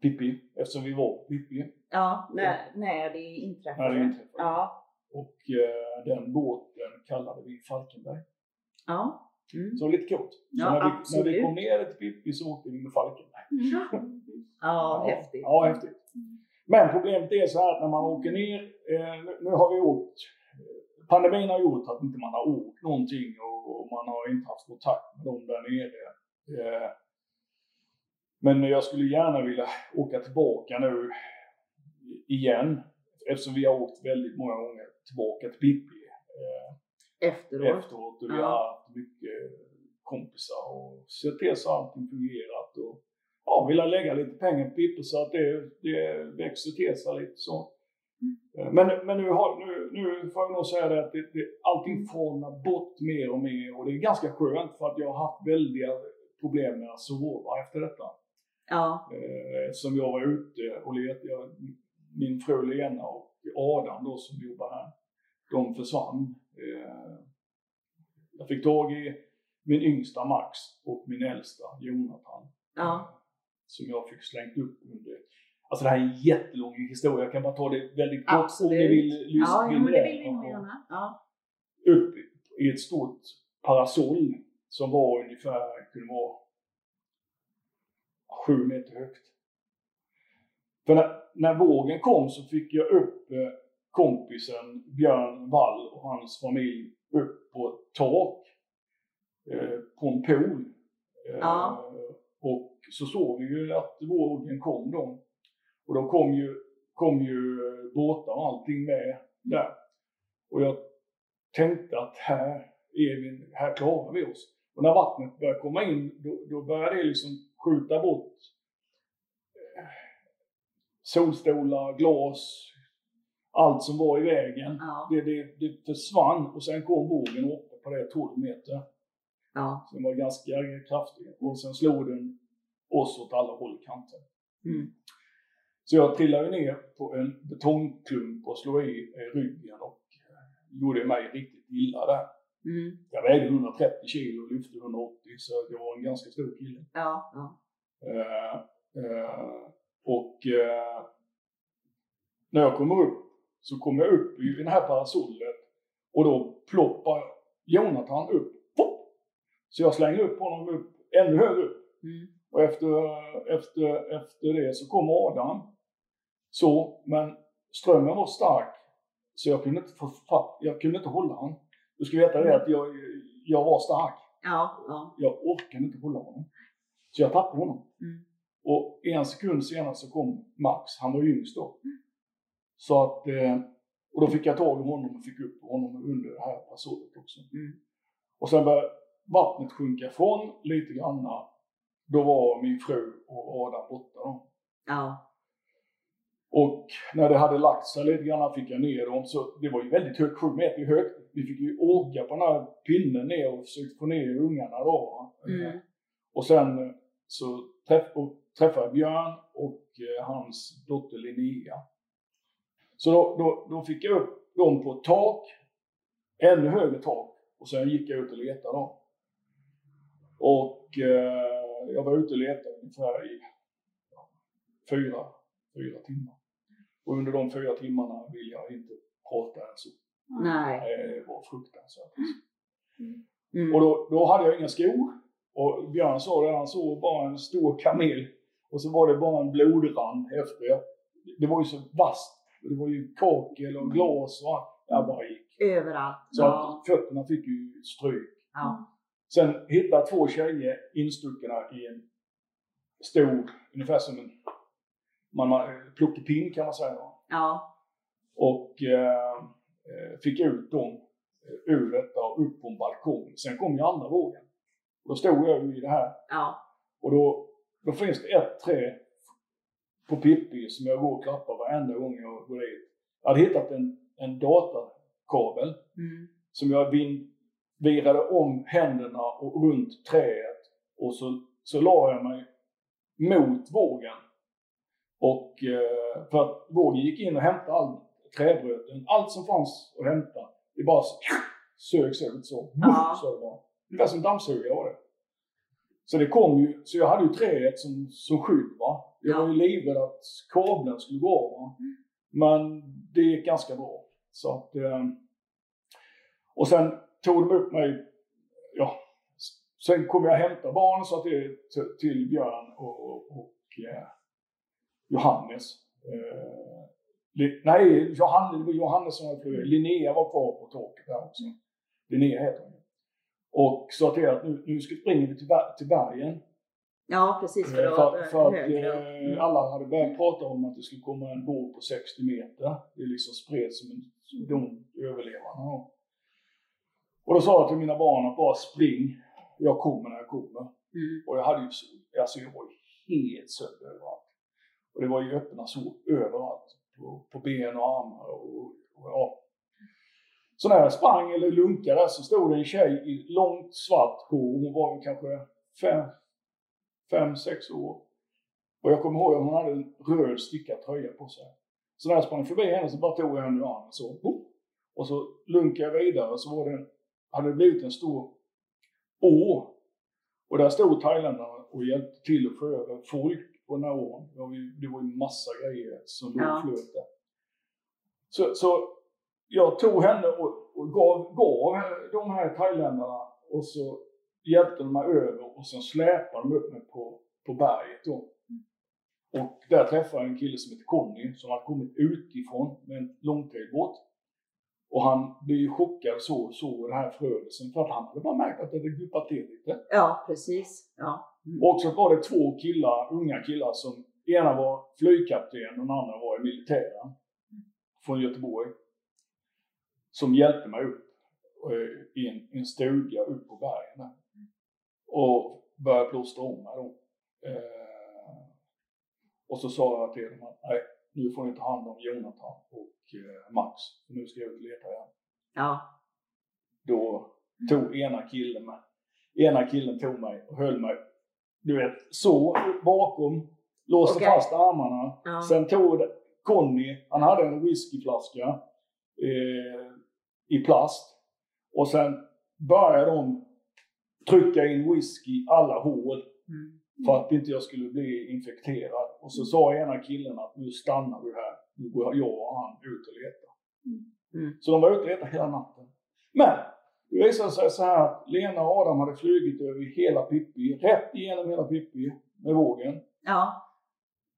Pippi, eftersom vi var Pippi Ja. När, när det inträffade. när det inträffade. Ja. Och eh, den båten kallade vi Falkenberg. Ja. Mm. Så lite coolt. Ja, när, vi, när vi kom ner till Pippi så åkte vi med Falkenberg. Ja, häftigt. Ja, häftigt. Men problemet är så här att när man åker ner, eh, nu- nu har vi åkt, eh, pandemin har gjort att inte man har åkt någonting och, och man har inte haft kontakt med dem där nere. Eh, men jag skulle gärna vilja åka tillbaka nu igen eftersom vi har åkt väldigt många gånger tillbaka till Pippi eh, Efteråt. efteråt och vi Ja. har haft mycket kompisar och sett till så allting fungerat och ja, vill lägga lite pengar på Pippi så att det, det växer till sig lite så. Eh, Men, men nu, har, nu, nu får jag nog säga det att det, det, allting falnar bort mer och mer och det är ganska skönt för att jag har haft väldiga problem med att sova efter detta. Ja. Eh, som jag var ute och letade. Min fru Lena och Adam då som jobbar här, de försvann. Eh, jag fick tag i min yngsta Max och min äldsta Jonathan. Ja. Som jag fick slängt upp under. Alltså det här är en jättelång historia, jag kan bara ta det väldigt kort om ni vill lyssna. Ja, ja, men det vill vi nog gärna. Ja. Upp i ett stort parasoll som var ungefär, kunde vara sju meter högt. För när, när vågen kom så fick jag upp eh, kompisen Björn Wall och hans familj upp på ett tak eh, på en pool. Eh, Ja. Och så såg vi ju att vågen kom då. Och då kom ju, kom ju eh, båtar och allting med där. Och jag tänkte att här, är vi, här klarar vi oss. Och när vattnet började komma in, då, då började det liksom skjuta bort solstolar, glas, allt som var i vägen. Ja. Det, det, det försvann och sen kom vågen uppe på det 12 meter. Ja. Så den var ganska kraftig. Och sen slog den oss åt alla håll och kanter. Mm. Så jag trillade ner på en betongklump och slog i eh, ryggen och eh, gjorde mig riktigt illa där. Mm. Jag vägde 130 kilo och lyfte 180 så jag var en ganska stor kille. Ja, ja. Eh, eh, och eh, när jag kommer upp så kommer jag upp i det här parasollet och då ploppar Jonathan upp. Så jag slänger upp honom upp, ännu högre upp. Mm. Och efter, efter, efter det så kom Adam. Så, men strömmen var stark så jag kunde inte få jag kunde inte hålla honom. Du ska veta det att jag, jag var stark. Ja, ja. Jag orkade inte hålla honom. Så jag tappade honom. Mm. Och en sekund senare så kom Max, han var yngst då. Så att, eh, och då fick jag tag i honom och fick upp honom under det här parasollet också. Mm. Och sen började vattnet sjunka ifrån lite granna. Då var min fru och Adam borta då. Ja. Och när det hade lagt sig lite grann fick jag ner dem. Så det var ju väldigt högt, sju meter högt. Vi fick ju åka på den här pinnen ner och försökte få ner ungarna då. Mm. Och sen eh, så träff, och träffade jag Björn och eh, hans dotter Linnea. Så då, då, då fick jag upp dem på ett tak, ännu högre tak. Och sen gick jag ut och letade då. Och eh, jag var ute och letade ungefär i ja, fyra, fyra timmar. Och under de fyra timmarna vill jag inte prata ens. Nej. Det var fruktansvärt. Mm. Och då, då hade jag inga skor. Och Björn sa det, han såg bara en stor kamel. Och så var det bara en blodrand efter. Det var ju så vasst. Det var ju kakel och glas och allt. Jag bara gick. Överallt. Så Ja. fötterna fick ju stryk. Ja. Sen hittade två tjejer instuckna i en stor, ungefär som en man, man, plockepinn kan man säga. Ja. Och eh, eh, fick ut dem eh, ur detta och upp på en balkong. Sen kom ju andra vågen. Då stod jag ju i det här Ja. och då, då finns det ett trä på Pippi som jag går och klappar varenda gång jag går dit. Jag hade hittat en, en datakabel Mm. som jag vin, virade om händerna och runt träet och så, så la jag mig mot vågen. Och eh, för att vågen gick in och hämtade all träbröten, allt som fanns att hämta. Det bara sögs ut så. Ja. så det var. Ungefär som dammsugare var det. Så det kom ju, så jag hade ju träet som, som skydd va. Jag Ja. var ju livrädd att kabeln skulle gå av va. Men det gick ganska bra. Så att, eh, och sen tog de upp mig, ja, sen kom jag hämta barnen så att det till, Björn och, och, och eh, Johannes. Eh, Li- nej, Johannes, det var Johannes som var flugit. Linnea var kvar på taket där också. Linnea heter hon. Och sa till att nu, nu ska springer vi till bergen. Ja, precis. För, Eh, För, för att eh, Mm. alla hade börjat prata om att det skulle komma en båt på 60 meter. Det liksom spreds som en de överlevarna. Och då sa jag till mina barn att bara spring. Jag kommer när jag kommer. Mm. Och jag hade ju, så- alltså jag var helt sönder överallt. Och det var ju öppna sår överallt. På, på ben och armar och, och ja. Så när jag sprang eller lunkade så stod det en tjej i långt svart hår. Hon var kanske fem, fem, sex år. Och jag kommer ihåg att hon hade en röd stickad tröja på sig. Så när jag sprang förbi henne så bara tog jag henne i armen så. boom. Och så lunkade jag vidare så var det, hade det blivit en stor å. Och där stod thailändarna och hjälpte till att få över folk på den här ån. Det var ju, massa grejer som låg Ja. flöt där. Så, så jag tog henne och, och gav, gav de här thailändarna och så hjälpte de mig över och sen släpade de upp mig på, på berget då. Och där träffade jag en kille som heter Conny som hade kommit utifrån med en långtailbåt. Och han blev ju chockad så så den här förödelsen för att han hade bara märkt att det hade guppat till lite. Ja, precis. Ja. Mm. Och så var det två killar, unga killar som ena var flygkapten och den andra var i militären från Göteborg. Som hjälpte mig upp eh, i en, en stuga upp på bergen. Och började plåstra om mig då. Eh, och så sa jag till dem att nej, nu får ni ta hand om Jonathan och eh, Max. För nu ska jag ut och leta igen. Ja. Då tog ena killen mig, ena killen tog mig och höll mig du vet, så bakom, låste Okej. fast armarna. Ja. Sen tog Conny, han hade en whiskyflaska eh, i plast. Och sen började de trycka in whisky i alla hål Mm. för att inte jag skulle bli infekterad. Och så sa ena killen att nu stannar vi här. Nu går jag och han ut och letar. Mm. Så de var ute och letade hela natten. Men det visade sig så här att Lena och Adam hade flugit över hela Pippi, rätt igenom hela Pippi med vågen. Ja.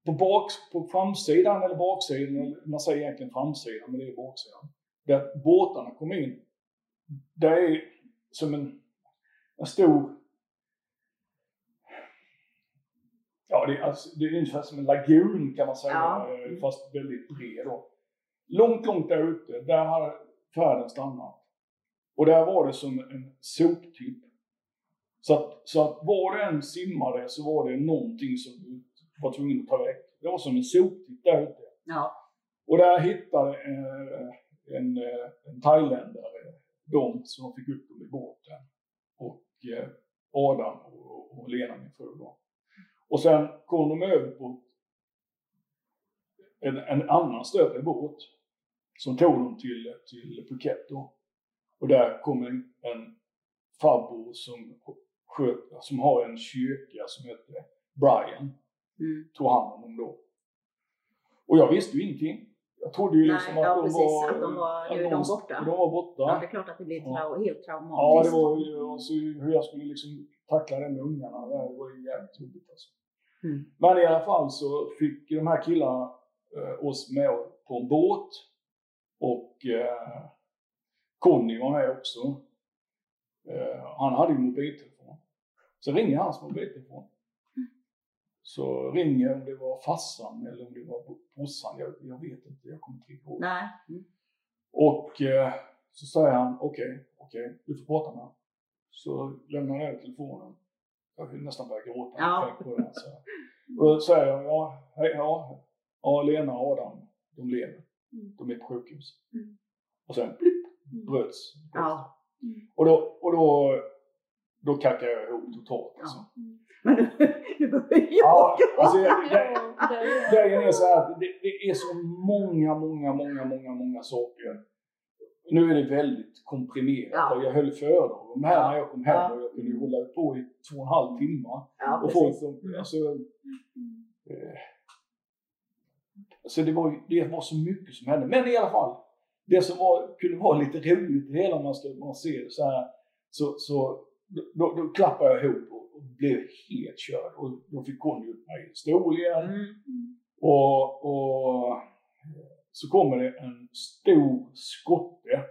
På, bak, på framsidan eller baksidan, man säger egentligen framsidan men det är baksidan. Där båtarna kom in. Det är som en, en stor Ja, det är, alltså, det är ungefär som en lagun kan man säga, Ja. eh, fast väldigt bred. Då. Långt, långt där ute, där hade färden stannat. Och där var det som en soptipp. Så att, så att var det än simmade så var det någonting som du var tvungen att ta väck. Det var som en soptipp där ute. Ja. Och där hittade eh, en, eh, en thailändare dem som fick upp dem i båten. Och eh, Adam och, Lena, min fru. Och sen kom de över på en, en annan större båt som tog dem till, till Phuket då. Och där kom en, en farbror som, som har en kyrka som heter Brian Mm. tog hand om dem då. Och jag visste ju ingenting. Jag trodde ju Nej, liksom ja, att, de precis, var, att de var- nu är de borta. De var borta. ja, det är klart att det blir trau- helt Ja, traumatiskt. det var ju alltså, hur jag skulle liksom tackla det med ungarna. Det var ju jävligt jobbigt alltså. Mm. Men i alla fall så fick de här killarna eh, oss med på en båt. Och eh, Conny var med också. Eh, han hade ju mobiltelefon. Så ringer hans mobiltelefon. Så ringer om det var farsan eller om det var brorsan. Jag, jag vet inte, jag kommer inte ihåg. Nej. Mm. Och eh, så säger han okej, okej, du får prata med honom. Så lämnar jag telefonen. Jag vill nästan börja gråta jag Ja. på här, Så. Och då säger jag, ja, hej, ja, ja, Lena och Adam, de lever. Mm. De är på sjukhus. Mm. Och sen blipp, Mm. bröts. Ja. Och då, och då, då kackade jag ihop totalt alltså. Men nu, nu börjar jag alltså, Grejen är så här att det, det är så många, många, många, många, många saker. Nu är det väldigt komprimerat Ja. och jag höll föredrag om det här när jag kom hem Ja. och jag kunde ju hålla på i två och en halv timme. Ja, och folk som, Mm. alltså, eh, så det var, det var så mycket som hände. Men i alla fall, det som var, kunde vara lite roligt i det hela om man ska man ser det så här, så, så då, då klappade jag ihop och, blev helt körd. Och då fick hon upp mig i stol igen. Mm. Och, och så kommer det en stor skotte.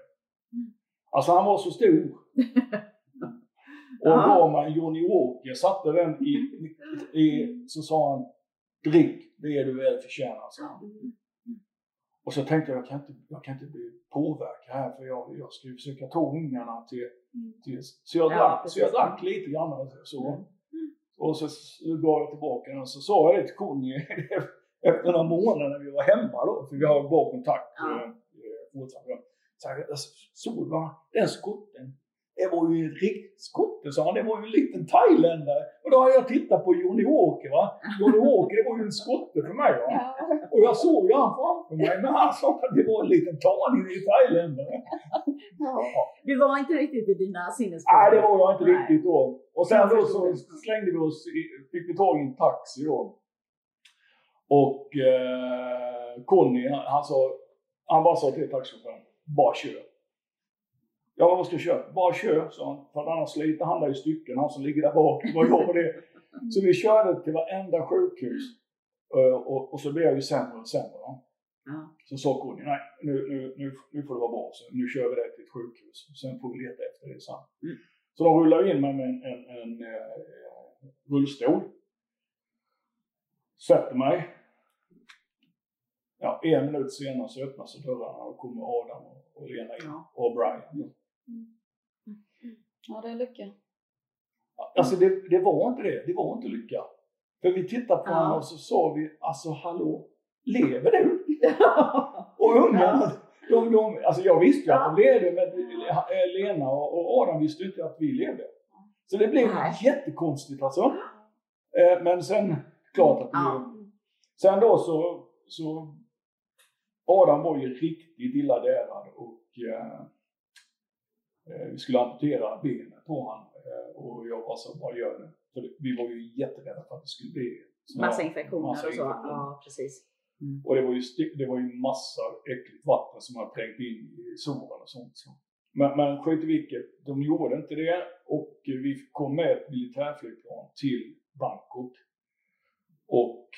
Alltså han var så stor. Och gav mig en Johnny Walker, satte den i, i, så sa han drick, det är du väl förtjänar, sa han. Och så tänkte jag, jag kan inte, jag kan inte bli påverkad här för jag, jag ska ju försöka ta ungarna till, till så, jag Ja, drack, så jag drack lite grann så. Mm. Och så, gav jag tillbaka den och så sa jag det till Conny efter några månader när vi var hemma då, för vi har bra kontakt Ja. eh, eh, fortfarande. Så jag, såg va, den skotten, det var ju en riktig skotte sa han, det var ju en liten thailändare. Och då har jag tittat på Johnny Walker va. Johnny Walker det var ju en skotte för mig va. Ja. Och jag såg ju han framför mig, men han sa att det var en liten tanig thailändare. Du var inte riktigt vid dina sinnesfulla. Nej, det var jag inte riktigt då. Och sen då så slängde vi oss, i, fick vi tag i en taxi då. Och eh, Conny, han, han sa, han bara sa till taxichauffören, bara kör. Ja, vad ska jag köra? Bara kör, sa han. För annars sliter han där i stycken, han som ligger där bak. Var jag det. Så vi körde till varenda sjukhus. Eh, och, och så blev jag ju sämre och sämre. va. Så sa Conny, nej nu, nu, nu, nu får det vara bra. Så nu kör vi det till ett sjukhus. Sen får vi leta efter det sen. Mm. Så de rullar in mig med en, en, en eh, rullstol. Sätter mig. Ja, en minut senare så öppnas dörrarna och kommer Adam och, och Lena in. Ja. Och Brian. Ja, det är lycka. Alltså det, det var inte det. Det var inte lycka. För vi tittade på Ja. honom och så sa vi, alltså hallå, lever du? Och ungarna, de, de, alltså jag visste ju att de levde, men Lena och Adam visste inte att vi levde. Så det blev Nej. jättekonstigt alltså. Eh, men sen, klart att vi, Ja. Sen då så, så Adam var ju riktigt illa därad och eh, eh, vi skulle amputera benet på honom eh, och jag var så, vad gör du? För vi var ju jätterädda för att det skulle bli Massa här- infektioner massa och så. infektioner. Ja, precis. Mm. Och det var ju, det var ju massa äckligt vatten som hade trängt in i såren och sånt. Så. Men, men skit i vilket, de gjorde inte det och vi kom med ett militärflygplan till Bangkok. Och,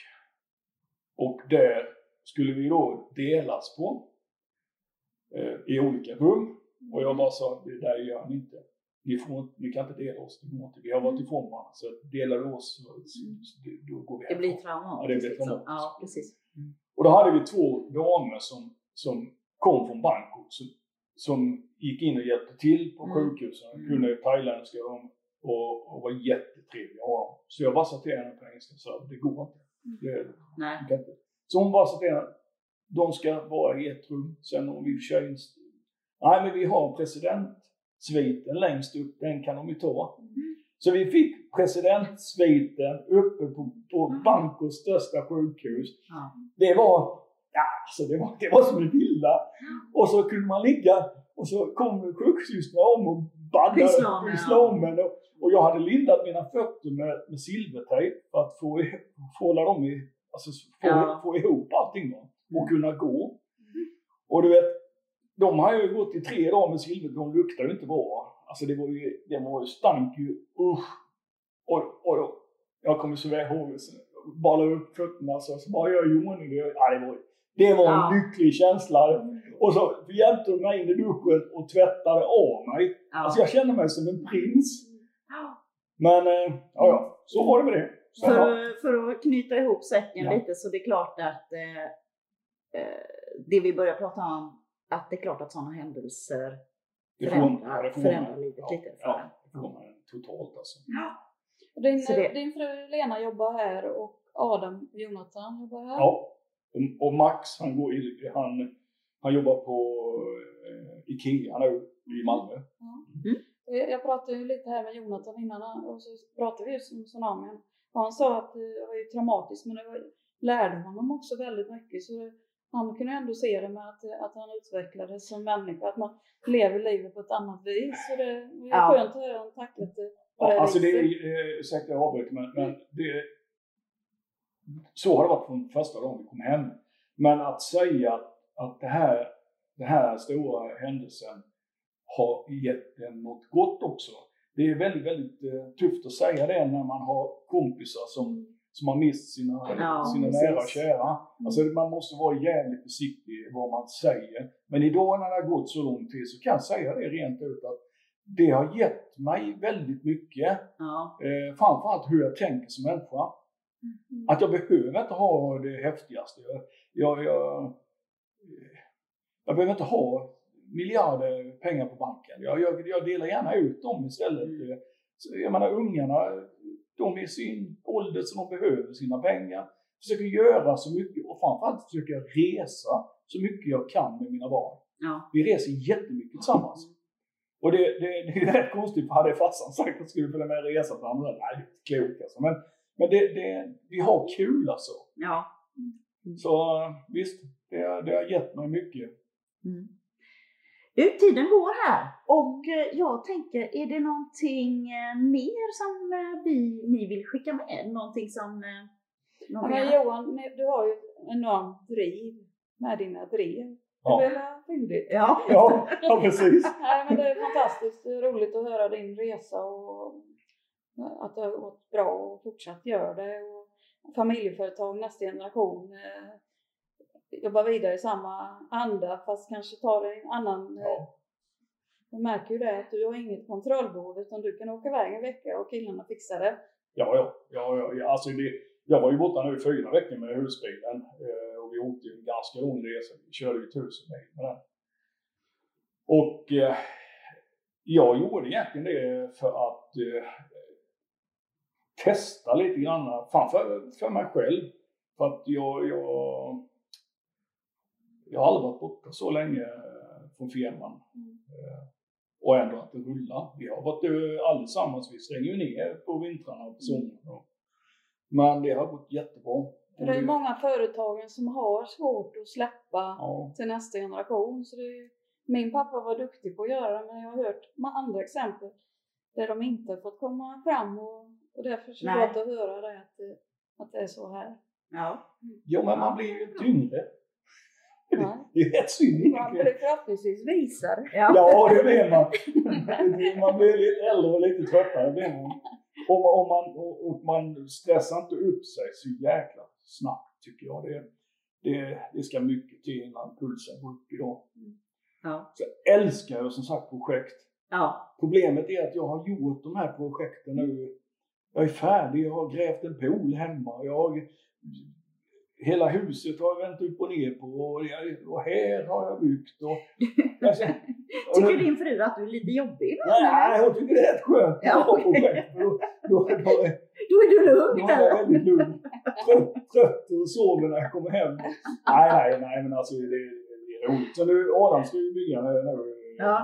och där skulle vi då delas på eh, i olika rum. Och jag bara sa, det där gör ni inte. Ni, får, ni kan inte dela oss, det går inte. Vi har varit ifrån varandra. Så delar du oss så, så, då går vi Det blir traumatiskt. Ja, det blir traumatiskt. Ja, precis. Och då hade vi två damer som, som kom från Bangkok som, som gick in och hjälpte till på Mm. sjukhusen. Mm. Kunde thailändska de, och, och var jättetrevliga att ha. Så jag bara sa till henne på engelska så det går inte. Det, Nej. det inte. Så hon bara sa till henne, de ska vara i ett rum. Sen om vi kör in... Nej men vi har presidentsviten längst upp, den kan de ju ta. Så vi fick presidentsviten uppe på, på Mm. Bangkoks största sjukhus. Ja. Det var, ja, alltså det var, det var som en villa. Och så kunde man ligga och så kom sjuksystrarna om och bandade Pyssla om, en. Och, och jag hade lindat mina fötter med, med silvertejp för att få, få dem i, alltså få, Ja. få ihop allting då, och kunna gå. Och du vet, de har ju gått i tre dagar med silver, de luktar ju inte bra. Alltså det var ju, det var ju stank ju, usch. Och, och då, jag kommer så väl ihåg, ballade upp fötterna så, så bara jag gjorde det. Ja, det var, det var en Ja. lycklig känsla. Och så hjälpte de mig in i duschen och tvättade av mig. Ja. Alltså jag kände mig som en prins. Men eh, ja, ja, så var det med det. Så, För, för att knyta ihop säcken Ja. lite så det är klart att eh, eh, det vi börjar prata om, att det är klart att sådana händelser Det får man- förändrar, ja, det får förändrar livet ja, lite för Ja, det får man totalt alltså. Och Din, Så det- din fru Lena jobbar här och Adam Jonathan jobbar här. Ja. Och, och Max, han, går i, han, han jobbar på eh, Ikea nu i Malmö. Jag jag pratade ju lite här med Jonathan innan och så pratade vi just om tsunamin. Och han sa att det var ju traumatiskt men det var, lärde honom också väldigt mycket. Så det, han kunde ändå se det med att, att han utvecklades som människa, att man lever livet på ett annat vis. Så det, det är Ja. skönt att höra honom tacklat det på det Ja, alltså det är, eh, ursäkta jag avbryter men, men det, så har det varit från första dagen vi kom hem. Men att säga att, att det här, den här stora händelsen har gett en något gott också. Det är väldigt, väldigt eh, tufft att säga det när man har kompisar som, som har mist sina, Ja, sina precis. nära och kära. Alltså man måste vara jävligt försiktig vad man säger. Men idag när det har gått så lång tid så kan jag säga det rent ut att det har gett mig väldigt mycket. Ja. Eh, framförallt hur jag tänker som människa. Mm. Att jag behöver inte ha det häftigaste. Jag, jag, jag, jag behöver inte ha miljarder pengar på banken. Jag, jag, jag delar gärna ut dem istället. Mm. Eh, Så jag menar ungarna, de är i sin ålder så de behöver sina pengar. Försöker göra så mycket och framförallt försöker jag resa så mycket jag kan med mina barn. Ja. Vi reser jättemycket tillsammans. Och det, det, det är rätt konstigt, för hade farsan sagt att skulle följa med och resa på andra, nej klokt alltså. Men, men det, det, vi har kul alltså. ja. Så visst, det, det har gett mig mycket. Mm. Du, tiden går här och eh, jag tänker, är det någonting eh, mer som eh, vi, ni vill skicka med? Någonting som... eh, Ja, Någonting men? Johan, du har ju ett enormt driv med dina drev. Ja. Det är väl fyndigt? Ja. Ja, ja precis. Nej, men det är fantastiskt roligt att höra din resa och att det har gått bra och fortsatt gör det. Och familjeföretag nästa generation jobbar vidare i samma anda fast kanske tar det en annan... Eh, Ja. jag märker ju det att du har inget kontrollbehov utan du kan åka iväg en vecka och killarna fixar det. Ja, ja. ja, ja. Alltså det, jag var ju borta nu i fyra veckor med husbilen eh, och vi åkte ju en ganska lång resa. Vi körde ju tusen mil med den. Och eh, jag gjorde egentligen det för att eh, testa lite grann, fan för, för mig själv. För att jag, jag, jag har aldrig varit borta så länge eh, från firman. Eh, och ändå att det rullar. Vi har varit eh, allesammans, vi stänger ju ner på vintrarna och på sommaren. Och, Men det har gått jättebra. För det är många företagen som har svårt att släppa Ja, till nästa generation. Så det, min pappa var duktig på att göra det men jag har hört med andra exempel där de inte har fått komma fram och, och därför så är gott att höra det att, det- att det är så här. Ja. jo, men man blir ju tyngre. Det är rätt synd Man egentligen. blir förhoppningsvis visare. Ja. Ja, det blir man. Man blir lite äldre och lite tröttare blir man. Och, man- och, man, och, och man stressar inte upp sig så jäkla snabbt tycker jag. Det, det, det ska mycket till innan pulsen går upp idag. Ja. Så jag älskar ju som sagt projekt. Ja. Problemet är att jag har gjort de här projekten nu. Jag är färdig, jag har grävt en pool hemma. Jag har, hela huset har jag vänt upp och ner på och, jag, och här har jag byggt. Och, alltså, och Tycker din fru att du är lite jobbig? då, Nej, eller? hon tycker det är rätt skönt Ja, projekt. Då, då, då, då, Då är du då lugn är jag väldigt lugn. Trött, trött och sover när jag kommer hem. Nej, nej, nej, men alltså det, det är roligt. Så nu, Adam ska ju bygga nu. Ja.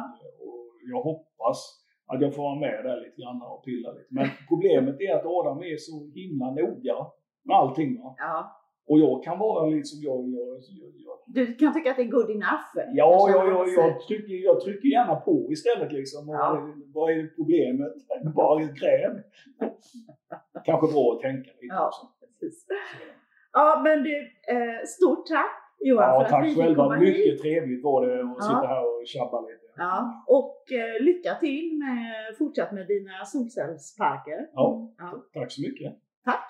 Och jag hoppas att jag får vara med där lite grann och pilla lite. Men problemet är att Adam är så himla noga med allting. Va? Ja. Och jag kan vara liksom, jag, jag, jag, jag Du kan tycka att det är good enough? Ja, jag, jag, säger. jag, trycker, jag trycker gärna på istället liksom. Ja. Vad är problemet? Bara gräv. Kanske bra att tänka lite Ja, också. precis. Ja, men du, eh, stort tack Johan Ja, för att vi fick komma Mycket hit. trevligt var det att Ja. sitta här och tjabba lite. Ja, och eh, lycka till med fortsatt med dina solcellsparker. Ja. Ja. Tack så mycket. Tack!